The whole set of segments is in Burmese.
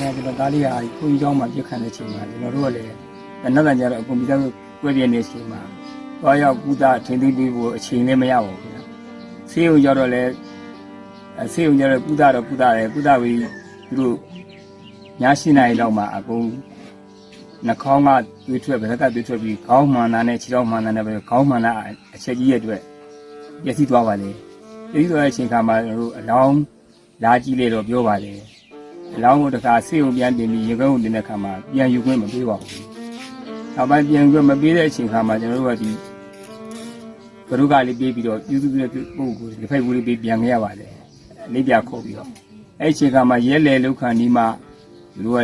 သားလေးဟာခွန်ကြီးကျောင်းမှာပြစ်ခံတဲ့အချိန်မှာကျွန်တော်တို့ကလည်းနောက်တန်ကြတော့ကွန်ပျူတာကွဲပြင်းနေတဲ့အချိန်မှာသွားရောက်ကုသထင်းသိမ်းပေးဖို့အချိန်လည်းမရပါဘူးခင်ဗျာဆေးရုံရောက်တော့လည်းအဲဆေးရုံရောက်တော့ကုသတော့ကုသတယ်ကုသပြီးသူတို့ည7နာရီလောက်မှာအကုန်နှာခေါင်းကသွေးထွက်ဗလက်ကသွေးထွက်ပြီးခေါင်းမှန်တာနဲ့ခြေထောက်မှန်တာနဲ့ပဲခေါင်းမှန်တာအချက်ကြီးရဲ့အတွက်ပျက်စီးသွားပါလေပျက်စီးသွားတဲ့အချိန်ခါမှာကျွန်တော်တို့အလောင်းလာကြည့်လေတော့ပြောပါလေ အလောင်းကိုတခါဆေးုံပြန်တင်ပြီးရေခွင်းကိုတင်တဲ့ခါမှာပြန်ယူခွင့်မပေးပါဘူး။နောက်ပိုင်းပြန်ယူခွင့်မပေးတဲ့အချိန်ခါမှာကျွန်တော်တို့ကဒီဘရုကလေးပေးပြီးတော့ပြုစုပြုတဲ့ပုံကိုဒီဖိုက်ဘူးလေးပေးပြန်ခဲ့ရပါတယ်။လေးပြခုတ်ပြီးတော့အဲ့အချိန်ခါမှာရဲလေလောက်ခဏဒီမှာသူတို့က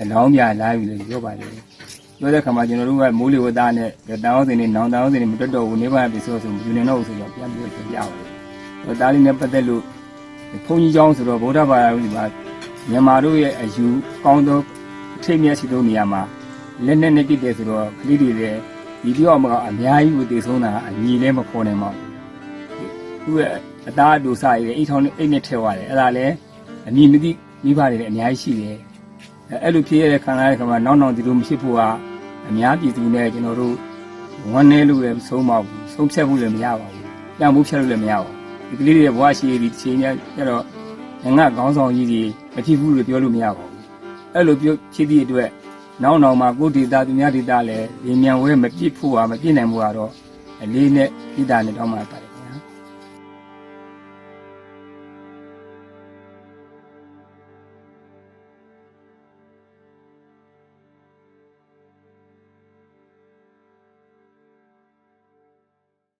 အလောင်းပြလာပြီလို့ပြောပါတယ်။ပြောတဲ့ခါမှာကျွန်တော်တို့ကမိုးလေဝသနဲ့တန်အောင်စင်နဲ့နောင်တန်အောင်စင်နဲ့မတွတ်တော့ဘူးနေပါပြီဆိုဆိုယူနေတော့ဆိုတော့ပြန်ပြီးပြန်ပြပါတယ်။ဒါလေးနဲ့ပတ်သက်လို့ဘုန်းကြီးကျောင်းဆိုတော့ဗုဒ္ဓဘာသာဝင်ဒီမှာ မြန်မာတို့ရဲ့အယူကောင်းသောအထိတ်မြတ်ရှိသောနေရာမှာလက်နဲ့နဲ့ပြစ်တယ်ဆိုတော့ကလေးတွေလည်းဒီပြောမှာအများကြီးကိုတည်ဆုံးတာအညီလည်းမခေါ်နိုင်ပါဘူး။သူ့ရဲ့အသားအတူစားရည်အိတ်ထောင်းနဲ့အိတ်နဲ့ထည့်သွားတယ်။အဲ့ဒါလည်းအညီမသိမိဘတွေလည်းအများကြီးရှိတယ်။အဲ့လိုဖြစ်ရတဲ့ခံရတဲ့ခါမှာနောက်နောက်ဒီလိုမဖြစ်ဖို့ကအများပြည်သူနဲ့ကျွန်တော်တို့ဝန်းနေလို့လည်းဆုံးမဘူးဆုံးဖြတ်ဖို့လည်းမရပါဘူး။ပြန်ဖို့ဖြတ်လို့လည်းမရပါဘူး။ဒီကလေးတွေဘဝရှိရဒီချိန်ကျကျတော့ငါခေါင်းဆောင်ကြီးတွေ မဖြစ်ဘူးလို့ပြောလို့မရပါဘူး။အဲ့လိုပြောဖြစ်သည့်အတွက်နောက်နောက်မှာကိုဒေတာသူများဒေတာလည်းဒီမြန်ဝဲမပြစ်ဖို့ဟာမပြစ်နိုင်ဘူးကတော့အလေးနဲ့ပြည်တာနဲ့တော့မှ